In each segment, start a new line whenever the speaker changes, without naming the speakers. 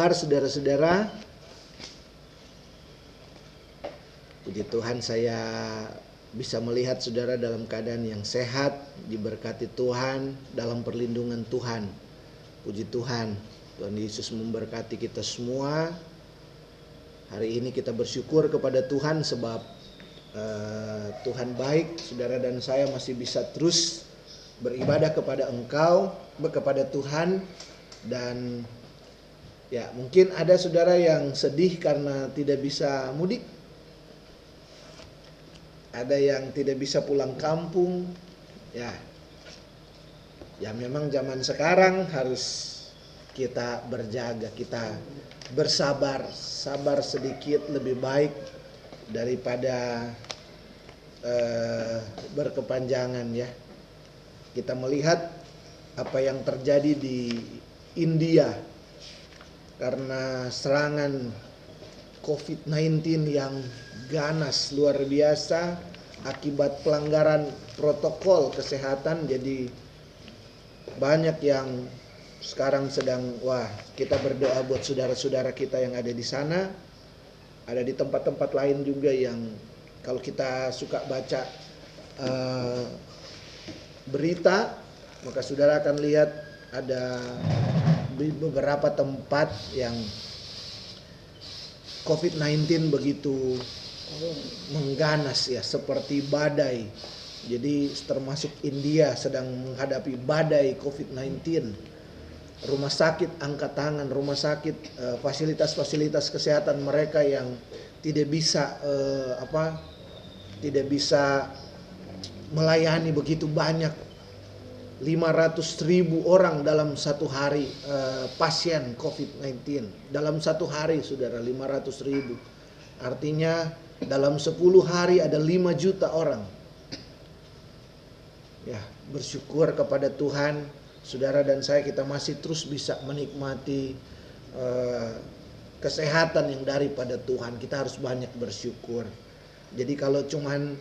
Kabar saudara-saudara? Puji Tuhan saya bisa melihat saudara dalam keadaan yang sehat, diberkati Tuhan, dalam perlindungan Tuhan. Puji Tuhan, Tuhan Yesus memberkati kita semua. Hari ini kita bersyukur kepada Tuhan sebab uh, Tuhan baik, saudara dan saya masih bisa terus beribadah kepada Engkau, kepada Tuhan dan ya mungkin ada saudara yang sedih karena tidak bisa mudik. Ada yang tidak bisa pulang kampung. Ya. Ya memang zaman sekarang harus kita berjaga kita bersabar sabar sedikit lebih baik daripada uh, berkepanjangan ya. Kita melihat apa yang terjadi di India karena serangan COVID-19 yang ganas luar biasa akibat pelanggaran protokol kesehatan jadi banyak yang sekarang sedang wah kita berdoa buat saudara-saudara kita yang ada di sana. Ada di tempat-tempat lain juga yang kalau kita suka baca uh, berita maka saudara akan lihat ada beberapa tempat yang COVID-19 begitu mengganas ya seperti badai. Jadi termasuk India sedang menghadapi badai COVID-19. Rumah sakit angkat tangan, rumah sakit eh, fasilitas-fasilitas kesehatan mereka yang tidak bisa uh, apa tidak bisa melayani begitu banyak 500 ribu orang dalam satu hari uh, pasien COVID-19 dalam satu hari saudara 500 ribu artinya dalam 10 hari ada 5 juta orang. Ya, bersyukur kepada Tuhan, saudara dan saya kita masih terus bisa menikmati uh, kesehatan yang daripada Tuhan. Kita harus banyak bersyukur. Jadi kalau cuman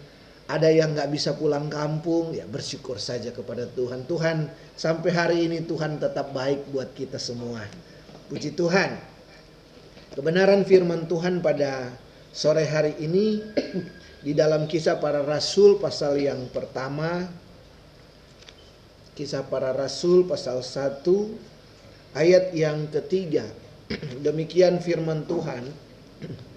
ada yang nggak bisa pulang kampung, ya bersyukur saja kepada Tuhan. Tuhan sampai hari ini Tuhan tetap baik buat kita semua. Puji Tuhan. Kebenaran firman Tuhan pada sore hari ini di dalam kisah para rasul pasal yang pertama kisah para rasul pasal 1 ayat yang ketiga demikian firman Tuhan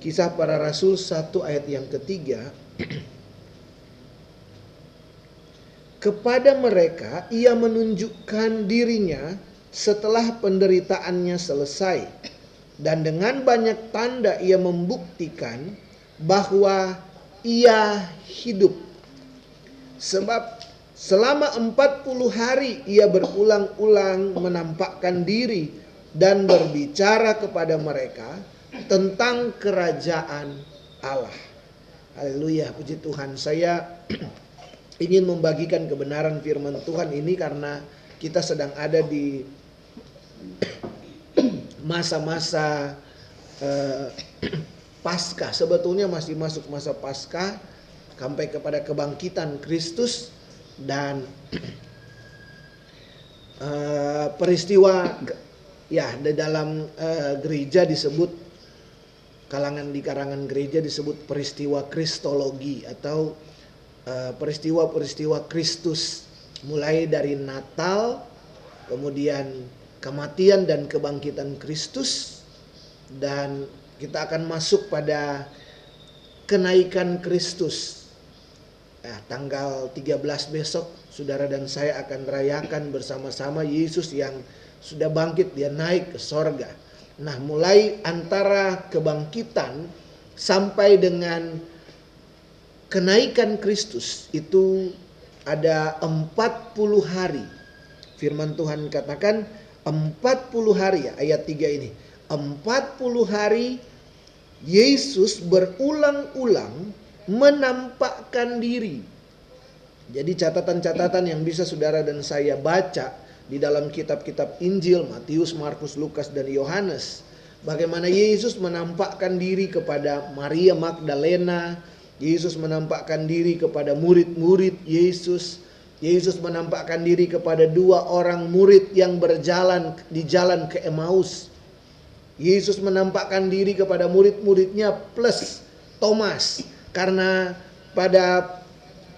kisah para rasul 1 ayat yang ketiga kepada mereka ia menunjukkan dirinya setelah penderitaannya selesai dan dengan banyak tanda ia membuktikan bahwa ia hidup. Sebab selama 40 hari ia berulang-ulang menampakkan diri dan berbicara kepada mereka tentang kerajaan Allah. Haleluya, puji Tuhan. Saya ingin membagikan kebenaran firman Tuhan ini karena kita sedang ada di masa-masa uh, pasca sebetulnya masih masuk masa pasca sampai kepada kebangkitan Kristus dan uh, peristiwa ya di dalam uh, gereja disebut kalangan di karangan gereja disebut peristiwa kristologi atau peristiwa-peristiwa uh, Kristus mulai dari Natal kemudian kematian dan kebangkitan Kristus dan kita akan masuk pada kenaikan Kristus. Nah, tanggal 13 besok saudara dan saya akan rayakan bersama-sama Yesus yang sudah bangkit dia naik ke sorga. Nah mulai antara kebangkitan sampai dengan kenaikan Kristus itu ada 40 hari. Firman Tuhan katakan 40 hari ya ayat 3 ini. 40 hari Yesus berulang-ulang menampakkan diri. Jadi catatan-catatan yang bisa saudara dan saya baca di dalam kitab-kitab Injil Matius, Markus, Lukas dan Yohanes bagaimana Yesus menampakkan diri kepada Maria Magdalena, Yesus menampakkan diri kepada murid-murid Yesus, Yesus menampakkan diri kepada dua orang murid yang berjalan di jalan ke Emmaus. Yesus menampakkan diri kepada murid-muridnya plus Thomas karena pada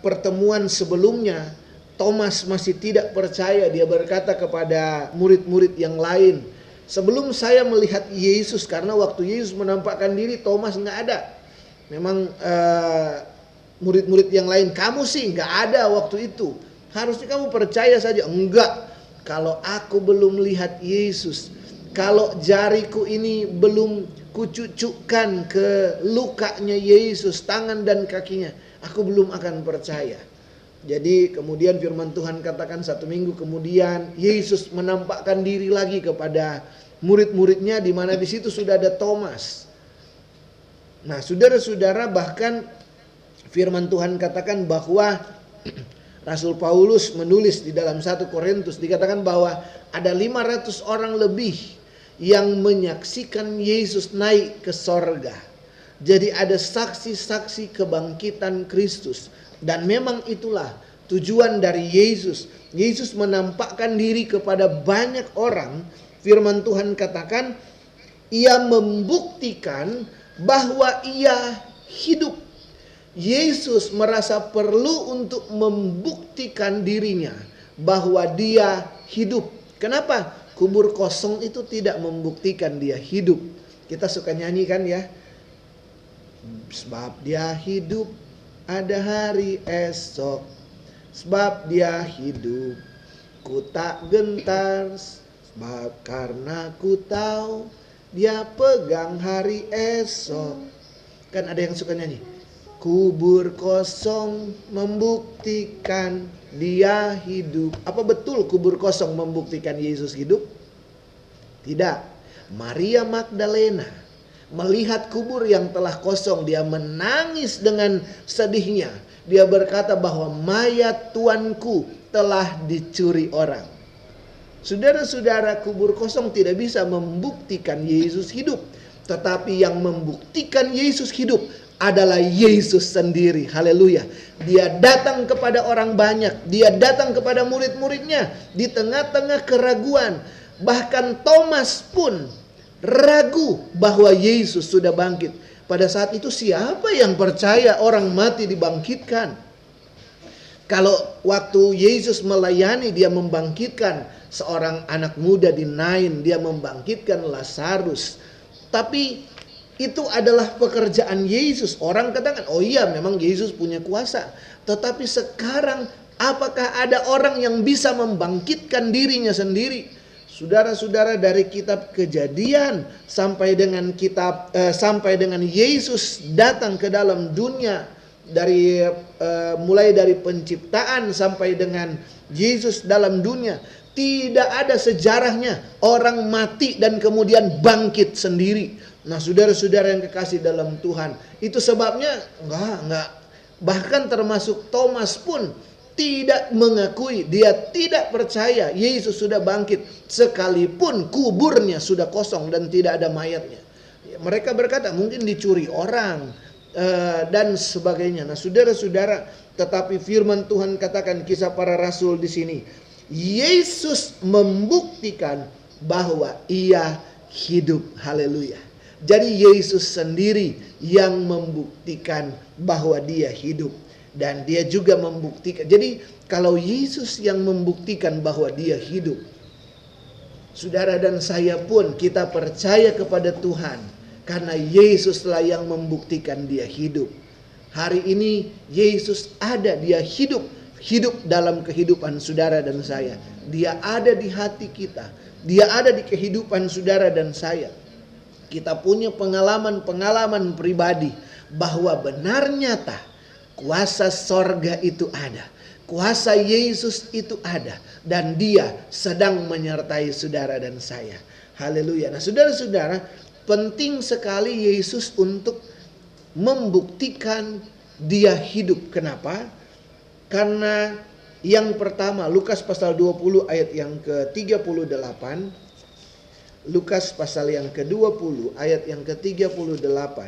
pertemuan sebelumnya Thomas masih tidak percaya dia berkata kepada murid-murid yang lain sebelum saya melihat Yesus karena waktu Yesus menampakkan diri Thomas nggak ada. Memang uh, murid-murid yang lain kamu sih nggak ada waktu itu. Harusnya kamu percaya saja. Enggak. Kalau aku belum lihat Yesus kalau jariku ini belum kucucukkan ke lukanya Yesus, tangan dan kakinya, aku belum akan percaya. Jadi kemudian firman Tuhan katakan satu minggu kemudian Yesus menampakkan diri lagi kepada murid-muridnya di mana di situ sudah ada Thomas. Nah, saudara-saudara bahkan firman Tuhan katakan bahwa Rasul Paulus menulis di dalam satu Korintus dikatakan bahwa ada 500 orang lebih yang menyaksikan Yesus naik ke sorga. Jadi ada saksi-saksi kebangkitan Kristus. Dan memang itulah tujuan dari Yesus. Yesus menampakkan diri kepada banyak orang. Firman Tuhan katakan, ia membuktikan bahwa ia hidup. Yesus merasa perlu untuk membuktikan dirinya bahwa dia hidup. Kenapa? kubur kosong itu tidak membuktikan dia hidup. Kita suka nyanyi kan ya. Sebab dia hidup ada hari esok. Sebab dia hidup ku tak gentar. Sebab karena ku tahu dia pegang hari esok. Kan ada yang suka nyanyi. Kubur kosong membuktikan dia hidup. Apa betul kubur kosong membuktikan Yesus hidup? Tidak. Maria Magdalena melihat kubur yang telah kosong, dia menangis dengan sedihnya. Dia berkata bahwa mayat tuanku telah dicuri orang. Saudara-saudara, kubur kosong tidak bisa membuktikan Yesus hidup, tetapi yang membuktikan Yesus hidup adalah Yesus sendiri. Haleluya. Dia datang kepada orang banyak. Dia datang kepada murid-muridnya di tengah-tengah keraguan. Bahkan Thomas pun ragu bahwa Yesus sudah bangkit. Pada saat itu siapa yang percaya orang mati dibangkitkan? Kalau waktu Yesus melayani dia membangkitkan seorang anak muda di Nain, dia membangkitkan Lazarus. Tapi itu adalah pekerjaan Yesus. Orang katakan, "Oh iya, memang Yesus punya kuasa." Tetapi sekarang apakah ada orang yang bisa membangkitkan dirinya sendiri? Saudara-saudara dari kitab Kejadian sampai dengan kitab eh, sampai dengan Yesus datang ke dalam dunia dari eh, mulai dari penciptaan sampai dengan Yesus dalam dunia tidak ada sejarahnya orang mati dan kemudian bangkit sendiri. Nah, saudara-saudara yang kekasih dalam Tuhan, itu sebabnya enggak, enggak. Bahkan termasuk Thomas pun tidak mengakui, dia tidak percaya Yesus sudah bangkit sekalipun kuburnya sudah kosong dan tidak ada mayatnya. Mereka berkata mungkin dicuri orang uh, dan sebagainya. Nah, saudara-saudara, tetapi firman Tuhan katakan kisah para rasul di sini Yesus membuktikan bahwa ia hidup. Haleluya. Jadi Yesus sendiri yang membuktikan bahwa dia hidup dan dia juga membuktikan. Jadi kalau Yesus yang membuktikan bahwa dia hidup, saudara dan saya pun kita percaya kepada Tuhan karena Yesuslah yang membuktikan dia hidup. Hari ini Yesus ada, dia hidup hidup dalam kehidupan saudara dan saya. Dia ada di hati kita. Dia ada di kehidupan saudara dan saya. Kita punya pengalaman-pengalaman pribadi bahwa benar nyata kuasa sorga itu ada. Kuasa Yesus itu ada. Dan dia sedang menyertai saudara dan saya. Haleluya. Nah saudara-saudara penting sekali Yesus untuk membuktikan dia hidup. Kenapa? Karena yang pertama Lukas pasal 20 ayat yang ke-38 Lukas pasal yang ke-20 ayat yang ke-38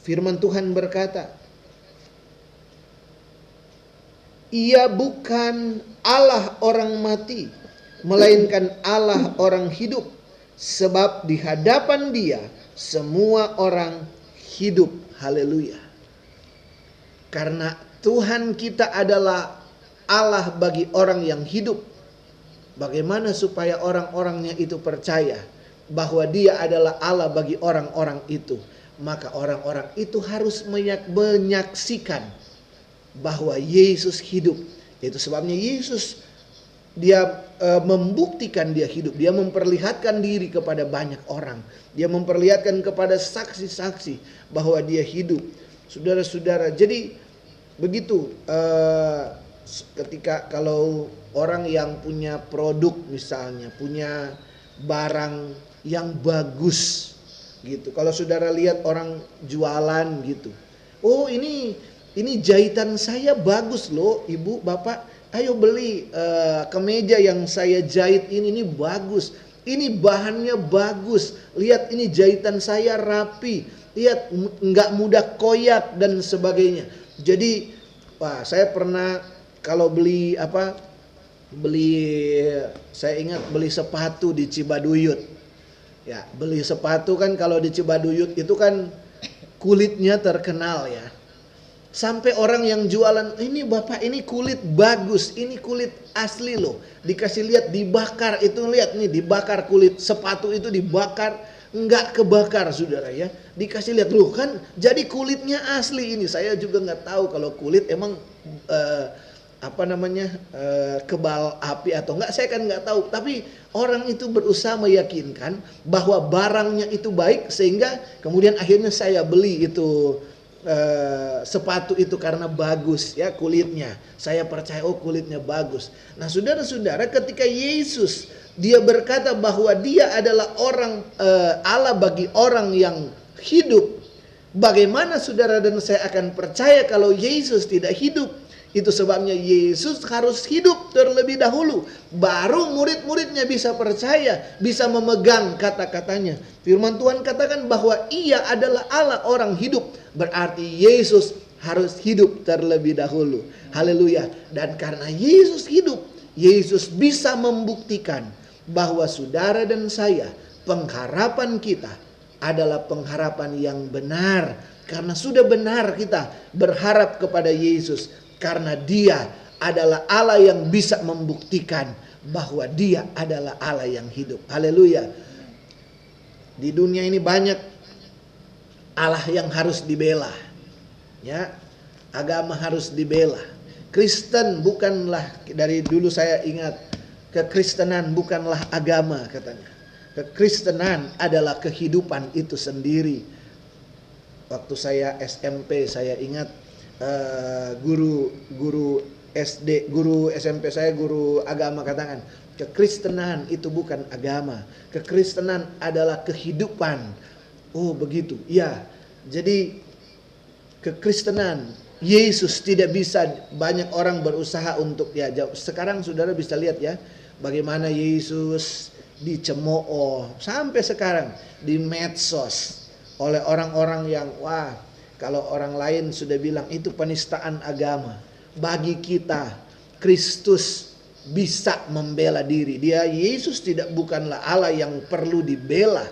Firman Tuhan berkata, Ia bukan Allah orang mati, melainkan Allah orang hidup. Sebab di hadapan Dia semua orang hidup. Haleluya. Karena Tuhan kita adalah Allah bagi orang yang hidup. Bagaimana supaya orang-orangnya itu percaya bahwa Dia adalah Allah bagi orang-orang itu? Maka orang-orang itu harus menyaksikan bahwa Yesus hidup. Itu sebabnya Yesus dia e, membuktikan dia hidup, dia memperlihatkan diri kepada banyak orang, dia memperlihatkan kepada saksi-saksi bahwa dia hidup. Saudara-saudara, jadi begitu e, ketika kalau orang yang punya produk misalnya, punya barang yang bagus gitu. Kalau saudara lihat orang jualan gitu. Oh, ini ini jahitan saya bagus loh, Ibu, Bapak ayo beli uh, kemeja yang saya jahit ini ini bagus ini bahannya bagus lihat ini jahitan saya rapi lihat nggak mudah koyak dan sebagainya jadi wah saya pernah kalau beli apa beli saya ingat beli sepatu di Cibaduyut ya beli sepatu kan kalau di Cibaduyut itu kan kulitnya terkenal ya Sampai orang yang jualan, ini bapak ini kulit bagus, ini kulit asli loh. Dikasih lihat dibakar, itu lihat nih dibakar kulit sepatu itu dibakar, nggak kebakar saudara ya. Dikasih lihat loh kan, jadi kulitnya asli ini. Saya juga nggak tahu kalau kulit emang uh, apa namanya uh, kebal api atau enggak saya kan nggak tahu tapi orang itu berusaha meyakinkan bahwa barangnya itu baik sehingga kemudian akhirnya saya beli itu Uh, sepatu itu karena bagus ya kulitnya. Saya percaya oh kulitnya bagus. Nah, saudara-saudara, ketika Yesus dia berkata bahwa dia adalah orang uh, Allah bagi orang yang hidup, bagaimana saudara dan saya akan percaya kalau Yesus tidak hidup? Itu sebabnya Yesus harus hidup terlebih dahulu. Baru murid-muridnya bisa percaya, bisa memegang kata-katanya. Firman Tuhan katakan bahwa ia adalah Allah orang hidup. Berarti Yesus harus hidup terlebih dahulu. Haleluya. Dan karena Yesus hidup, Yesus bisa membuktikan bahwa saudara dan saya, pengharapan kita adalah pengharapan yang benar. Karena sudah benar kita berharap kepada Yesus karena dia adalah Allah yang bisa membuktikan bahwa dia adalah Allah yang hidup. Haleluya. Di dunia ini banyak Allah yang harus dibela. Ya. Agama harus dibela. Kristen bukanlah dari dulu saya ingat kekristenan bukanlah agama katanya. Kekristenan adalah kehidupan itu sendiri. Waktu saya SMP saya ingat uh, guru guru SD, guru SMP saya, guru agama katakan, kekristenan itu bukan agama. Kekristenan adalah kehidupan. Oh, begitu. Ya. Jadi kekristenan Yesus tidak bisa banyak orang berusaha untuk ya jauh. Sekarang Saudara bisa lihat ya bagaimana Yesus dicemooh sampai sekarang di medsos oleh orang-orang yang wah kalau orang lain sudah bilang itu penistaan agama. Bagi kita, Kristus bisa membela diri. Dia Yesus tidak bukanlah Allah yang perlu dibela.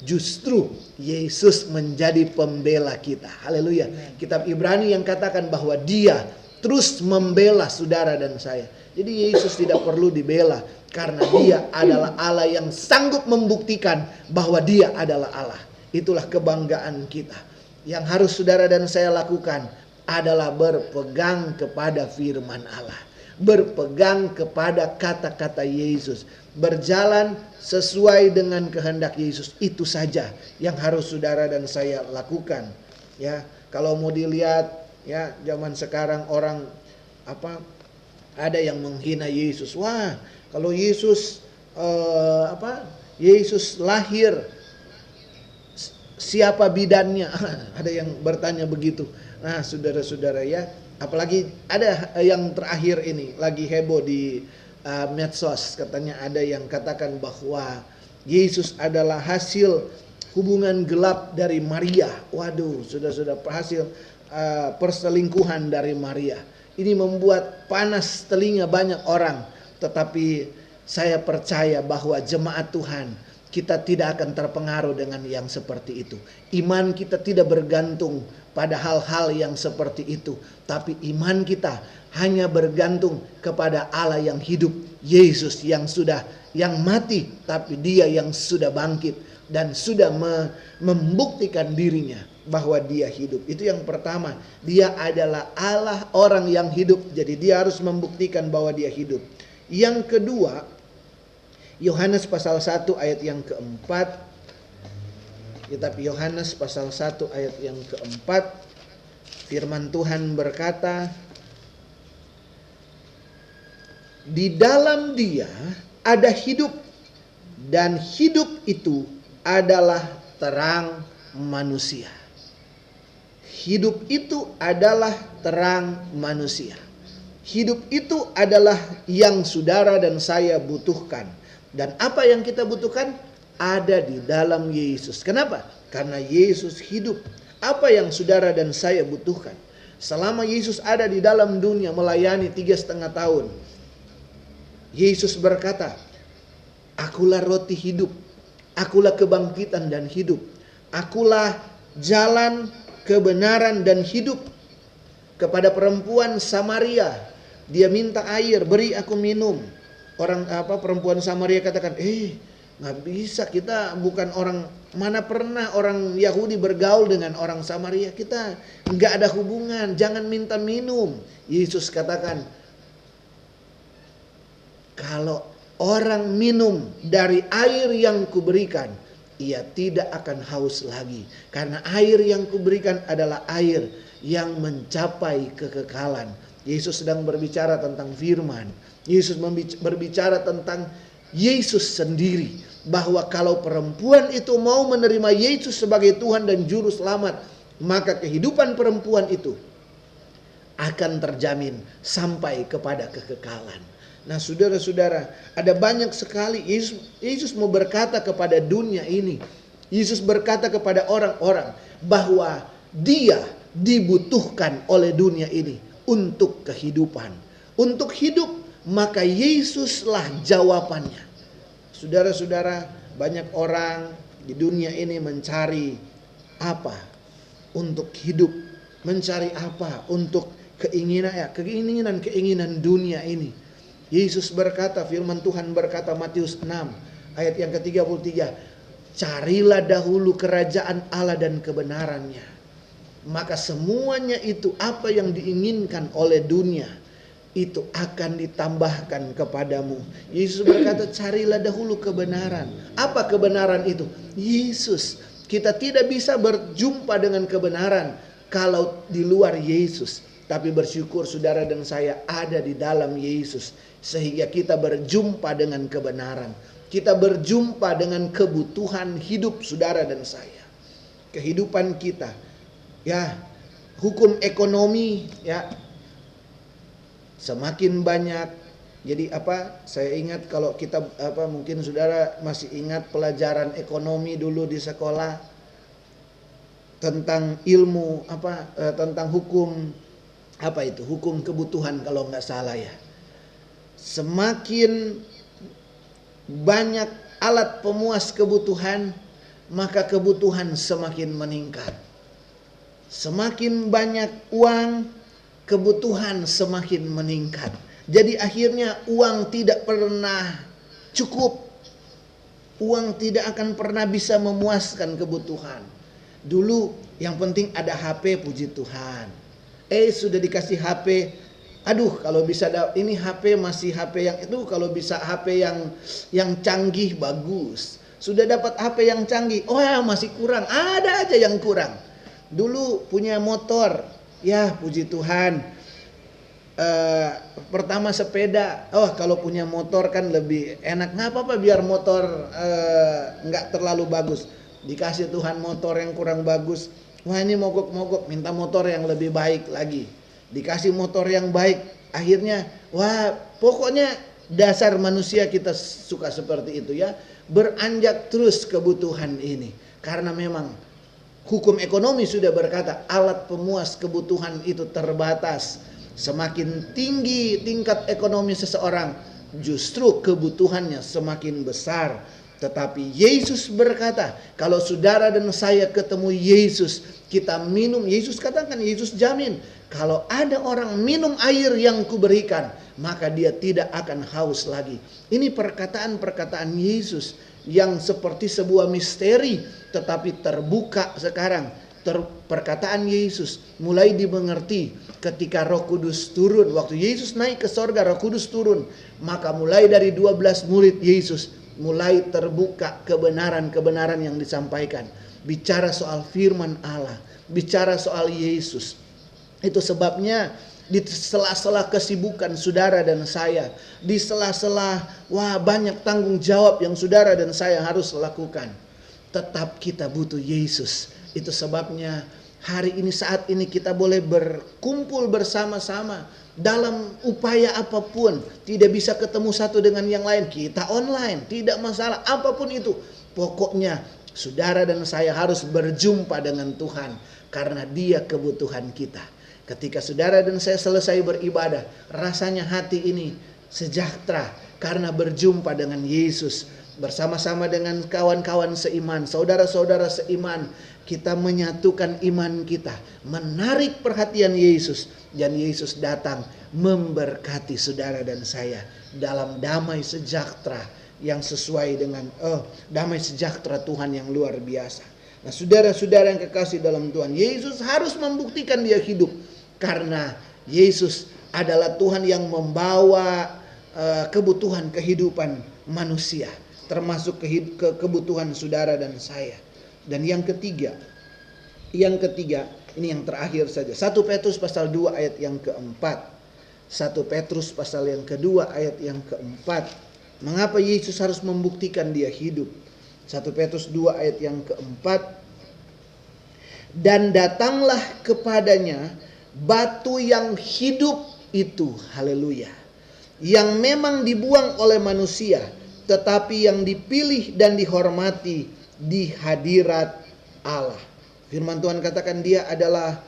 Justru Yesus menjadi pembela kita. Haleluya. Kitab Ibrani yang katakan bahwa dia terus membela saudara dan saya. Jadi Yesus tidak perlu dibela karena dia adalah Allah yang sanggup membuktikan bahwa dia adalah Allah. Itulah kebanggaan kita. Yang harus saudara dan saya lakukan adalah berpegang kepada firman Allah. Berpegang kepada kata-kata Yesus. Berjalan sesuai dengan kehendak Yesus. Itu saja yang harus saudara dan saya lakukan. Ya, kalau mau dilihat ya zaman sekarang orang apa ada yang menghina Yesus. Wah, kalau Yesus uh, apa? Yesus lahir siapa bidannya? ada yang bertanya begitu. Nah, saudara-saudara ya, apalagi ada yang terakhir ini lagi heboh di uh, medsos katanya ada yang katakan bahwa Yesus adalah hasil hubungan gelap dari Maria. Waduh, sudah sudah hasil uh, perselingkuhan dari Maria. Ini membuat panas telinga banyak orang, tetapi saya percaya bahwa jemaat Tuhan kita tidak akan terpengaruh dengan yang seperti itu. Iman kita tidak bergantung pada hal-hal yang seperti itu, tapi iman kita hanya bergantung kepada Allah yang hidup, Yesus yang sudah yang mati tapi dia yang sudah bangkit dan sudah me membuktikan dirinya bahwa dia hidup. Itu yang pertama, dia adalah Allah orang yang hidup. Jadi dia harus membuktikan bahwa dia hidup. Yang kedua, Yohanes pasal 1 ayat yang keempat. Kitab Yohanes pasal 1 ayat yang keempat. Firman Tuhan berkata, di dalam dia ada hidup dan hidup itu adalah terang manusia. Hidup itu adalah terang manusia. Hidup itu adalah yang saudara dan saya butuhkan. Dan apa yang kita butuhkan ada di dalam Yesus. Kenapa? Karena Yesus hidup. Apa yang saudara dan saya butuhkan? Selama Yesus ada di dalam dunia melayani tiga setengah tahun. Yesus berkata, Akulah roti hidup Akulah kebangkitan dan hidup. Akulah jalan kebenaran dan hidup. Kepada perempuan Samaria, dia minta air, beri aku minum. Orang apa perempuan Samaria katakan, "Eh, nggak bisa kita bukan orang mana pernah orang Yahudi bergaul dengan orang Samaria kita nggak ada hubungan jangan minta minum Yesus katakan kalau orang minum dari air yang kuberikan, ia tidak akan haus lagi. Karena air yang kuberikan adalah air yang mencapai kekekalan. Yesus sedang berbicara tentang firman. Yesus berbicara tentang Yesus sendiri. Bahwa kalau perempuan itu mau menerima Yesus sebagai Tuhan dan Juru Selamat. Maka kehidupan perempuan itu akan terjamin sampai kepada kekekalan. Nah, saudara-saudara, ada banyak sekali Yesus, Yesus mau berkata kepada dunia ini. Yesus berkata kepada orang-orang bahwa dia dibutuhkan oleh dunia ini untuk kehidupan. Untuk hidup, maka Yesuslah jawabannya. Saudara-saudara, banyak orang di dunia ini mencari apa untuk hidup, mencari apa untuk keinginan ya, keinginan-keinginan dunia ini Yesus berkata, firman Tuhan berkata Matius 6 ayat yang ke-33, carilah dahulu kerajaan Allah dan kebenarannya. Maka semuanya itu apa yang diinginkan oleh dunia itu akan ditambahkan kepadamu. Yesus berkata, carilah dahulu kebenaran. Apa kebenaran itu? Yesus. Kita tidak bisa berjumpa dengan kebenaran kalau di luar Yesus. Tapi bersyukur saudara dan saya ada di dalam Yesus sehingga kita berjumpa dengan kebenaran. Kita berjumpa dengan kebutuhan hidup saudara dan saya. Kehidupan kita. Ya, hukum ekonomi ya semakin banyak. Jadi apa? Saya ingat kalau kita apa mungkin saudara masih ingat pelajaran ekonomi dulu di sekolah tentang ilmu apa eh, tentang hukum apa itu hukum kebutuhan kalau nggak salah ya semakin banyak alat pemuas kebutuhan, maka kebutuhan semakin meningkat. Semakin banyak uang, kebutuhan semakin meningkat. Jadi akhirnya uang tidak pernah cukup. Uang tidak akan pernah bisa memuaskan kebutuhan. Dulu yang penting ada HP puji Tuhan. Eh sudah dikasih HP aduh kalau bisa ada ini HP masih HP yang itu kalau bisa HP yang yang canggih bagus sudah dapat HP yang canggih oh ya masih kurang ada aja yang kurang dulu punya motor ya puji Tuhan. Uh, pertama sepeda. Oh kalau punya motor kan lebih enak. Nggak apa-apa biar motor uh, nggak terlalu bagus. Dikasih Tuhan motor yang kurang bagus. Wah ini mogok-mogok. Minta motor yang lebih baik lagi. Dikasih motor yang baik. Akhirnya wah pokoknya dasar manusia kita suka seperti itu ya. Beranjak terus kebutuhan ini. Karena memang hukum ekonomi sudah berkata alat pemuas kebutuhan itu terbatas. Semakin tinggi tingkat ekonomi seseorang, justru kebutuhannya semakin besar. Tetapi Yesus berkata, kalau saudara dan saya ketemu Yesus, kita minum, Yesus katakan, Yesus jamin, kalau ada orang minum air yang kuberikan, maka dia tidak akan haus lagi. Ini perkataan-perkataan Yesus yang seperti sebuah misteri, tetapi terbuka sekarang. Ter, perkataan Yesus mulai dimengerti ketika Roh Kudus turun. Waktu Yesus naik ke sorga, Roh Kudus turun. Maka mulai dari 12 murid Yesus mulai terbuka kebenaran-kebenaran yang disampaikan. Bicara soal firman Allah, bicara soal Yesus. Itu sebabnya di sela-sela kesibukan saudara dan saya, di sela-sela wah banyak tanggung jawab yang saudara dan saya harus lakukan. Tetap kita butuh Yesus. Itu sebabnya hari ini saat ini kita boleh berkumpul bersama-sama dalam upaya apa pun tidak bisa ketemu satu dengan yang lain kita online tidak masalah apa pun itu pokoknya saudara dan saya harus berjumpa dengan Tuhan karena dia kebutuhan kita ketika saudara dan saya selesai beribadah rasanya hati ini sejahtera karena berjumpa dengan Yesus bersama-sama dengan kawan-kawan seiman, saudara-saudara seiman, kita menyatukan iman kita, menarik perhatian Yesus dan Yesus datang memberkati saudara dan saya dalam damai sejahtera yang sesuai dengan oh damai sejahtera Tuhan yang luar biasa. Nah, saudara-saudara yang kekasih dalam Tuhan, Yesus harus membuktikan dia hidup karena Yesus adalah Tuhan yang membawa uh, kebutuhan kehidupan manusia, termasuk ke, ke kebutuhan saudara dan saya. Dan yang ketiga, yang ketiga, ini yang terakhir saja. 1 Petrus pasal 2 ayat yang keempat. 1 Petrus pasal yang kedua ayat yang keempat. Mengapa Yesus harus membuktikan dia hidup? 1 Petrus 2 ayat yang keempat. Dan datanglah kepadanya batu yang hidup itu. Haleluya. Yang memang dibuang oleh manusia. Tetapi yang dipilih dan dihormati di hadirat Allah. Firman Tuhan katakan dia adalah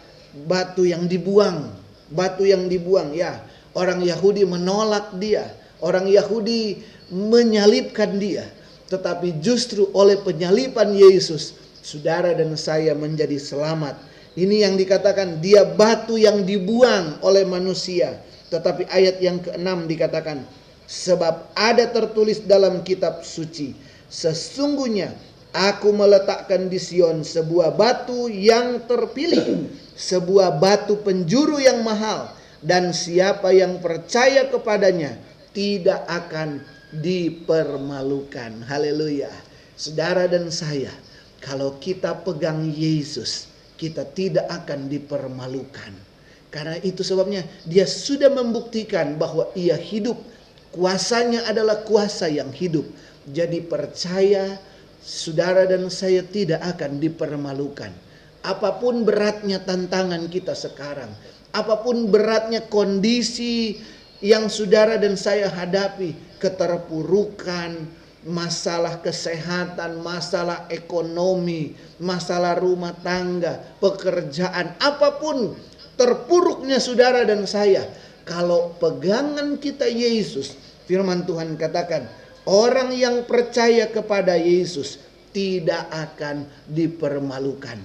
batu yang dibuang, batu yang dibuang ya. Orang Yahudi menolak dia, orang Yahudi menyalibkan dia. Tetapi justru oleh penyalipan Yesus, saudara dan saya menjadi selamat. Ini yang dikatakan dia batu yang dibuang oleh manusia. Tetapi ayat yang keenam dikatakan sebab ada tertulis dalam kitab suci sesungguhnya Aku meletakkan di Sion sebuah batu yang terpilih, sebuah batu penjuru yang mahal, dan siapa yang percaya kepadanya tidak akan dipermalukan. Haleluya. Saudara dan saya, kalau kita pegang Yesus, kita tidak akan dipermalukan. Karena itu sebabnya dia sudah membuktikan bahwa ia hidup. Kuasanya adalah kuasa yang hidup. Jadi percaya saudara dan saya tidak akan dipermalukan. Apa pun beratnya tantangan kita sekarang, apa pun beratnya kondisi yang saudara dan saya hadapi, keterpurukan, masalah kesehatan, masalah ekonomi, masalah rumah tangga, pekerjaan, apa pun terpuruknya saudara dan saya, kalau pegangan kita Yesus, firman Tuhan katakan, Orang yang percaya kepada Yesus tidak akan dipermalukan.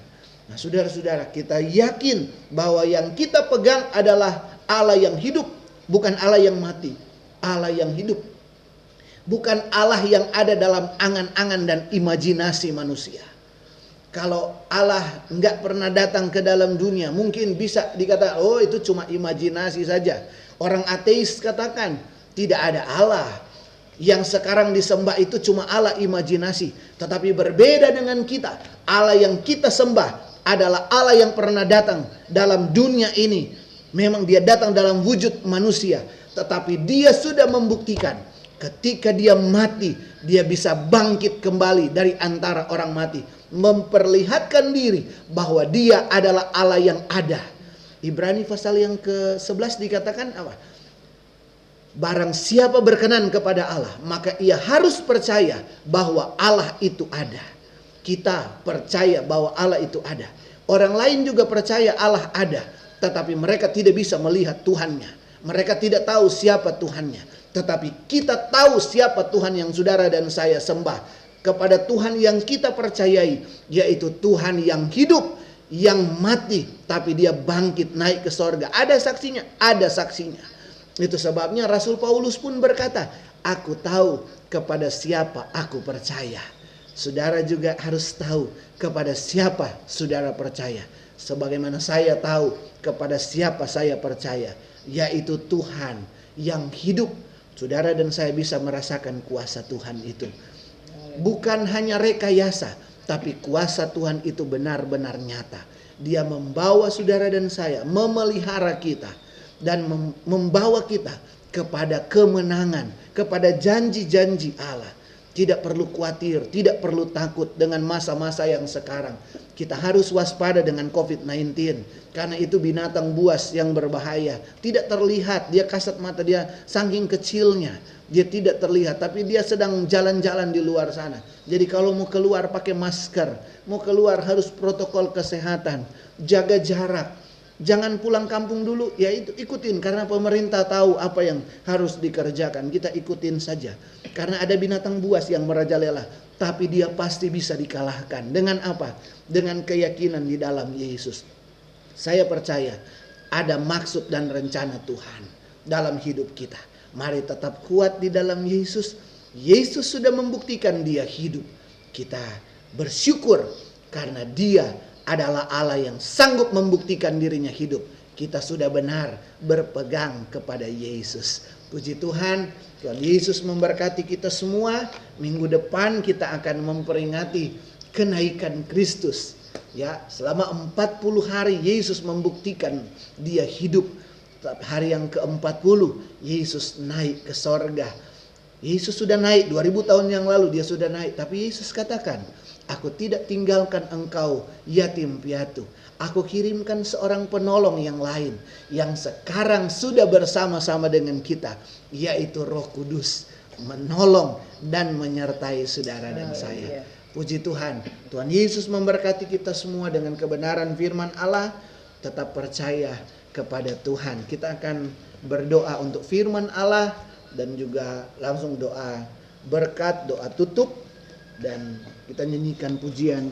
Nah, saudara-saudara, kita yakin bahwa yang kita pegang adalah Allah yang hidup, bukan Allah yang mati. Allah yang hidup. Bukan Allah yang ada dalam angan-angan dan imajinasi manusia. Kalau Allah nggak pernah datang ke dalam dunia, mungkin bisa dikata, oh itu cuma imajinasi saja. Orang ateis katakan, tidak ada Allah yang sekarang disembah itu cuma Allah imajinasi, tetapi berbeda dengan kita. Allah yang kita sembah adalah Allah yang pernah datang dalam dunia ini. Memang dia datang dalam wujud manusia, tetapi dia sudah membuktikan ketika dia mati, dia bisa bangkit kembali dari antara orang mati, memperlihatkan diri bahwa dia adalah Allah yang ada. Ibrani pasal yang ke-11 dikatakan apa? Barang siapa berkenan kepada Allah, maka ia harus percaya bahwa Allah itu ada. Kita percaya bahwa Allah itu ada. Orang lain juga percaya Allah ada, tetapi mereka tidak bisa melihat Tuhannya. Mereka tidak tahu siapa Tuhannya. Tetapi kita tahu siapa Tuhan yang saudara dan saya sembah. Kepada Tuhan yang kita percayai, yaitu Tuhan yang hidup, yang mati, tapi dia bangkit naik ke sorga. Ada saksinya, ada saksinya. Itu sebabnya Rasul Paulus pun berkata, aku tahu kepada siapa aku percaya. Saudara juga harus tahu kepada siapa saudara percaya. Sebagaimana saya tahu kepada siapa saya percaya, yaitu Tuhan yang hidup Saudara dan saya bisa merasakan kuasa Tuhan itu. Bukan hanya rekayasa, tapi kuasa Tuhan itu benar-benar nyata. Dia membawa saudara dan saya, memelihara kita, dan membawa kita kepada kemenangan, kepada janji-janji Allah. Tidak perlu khawatir, tidak perlu takut dengan masa-masa yang sekarang. Kita harus waspada dengan COVID-19 karena itu binatang buas yang berbahaya. Tidak terlihat, dia kasat mata dia saking kecilnya. Dia tidak terlihat tapi dia sedang jalan-jalan di luar sana. Jadi kalau mau keluar pakai masker, mau keluar harus protokol kesehatan, jaga jarak. Jangan pulang kampung dulu, ya itu ikutin karena pemerintah tahu apa yang harus dikerjakan. Kita ikutin saja. Karena ada binatang buas yang merajalela, tapi dia pasti bisa dikalahkan. Dengan apa? Dengan keyakinan di dalam Yesus. Saya percaya ada maksud dan rencana Tuhan dalam hidup kita. Mari tetap kuat di dalam Yesus. Yesus sudah membuktikan dia hidup. Kita bersyukur karena dia adalah Allah yang sanggup membuktikan dirinya hidup. Kita sudah benar berpegang kepada Yesus. Puji Tuhan, Tuhan Yesus memberkati kita semua. Minggu depan kita akan memperingati kenaikan Kristus. Ya, selama 40 hari Yesus membuktikan dia hidup. Hari yang ke-40 Yesus naik ke sorga. Yesus sudah naik 2000 tahun yang lalu dia sudah naik. Tapi Yesus katakan, Aku tidak tinggalkan engkau yatim piatu. Aku kirimkan seorang penolong yang lain yang sekarang sudah bersama-sama dengan kita, yaitu Roh Kudus, menolong dan menyertai saudara dan saya. Puji Tuhan, Tuhan Yesus memberkati kita semua dengan kebenaran firman Allah. Tetap percaya kepada Tuhan. Kita akan berdoa untuk firman Allah dan juga langsung doa berkat, doa tutup dan kita nyanyikan pujian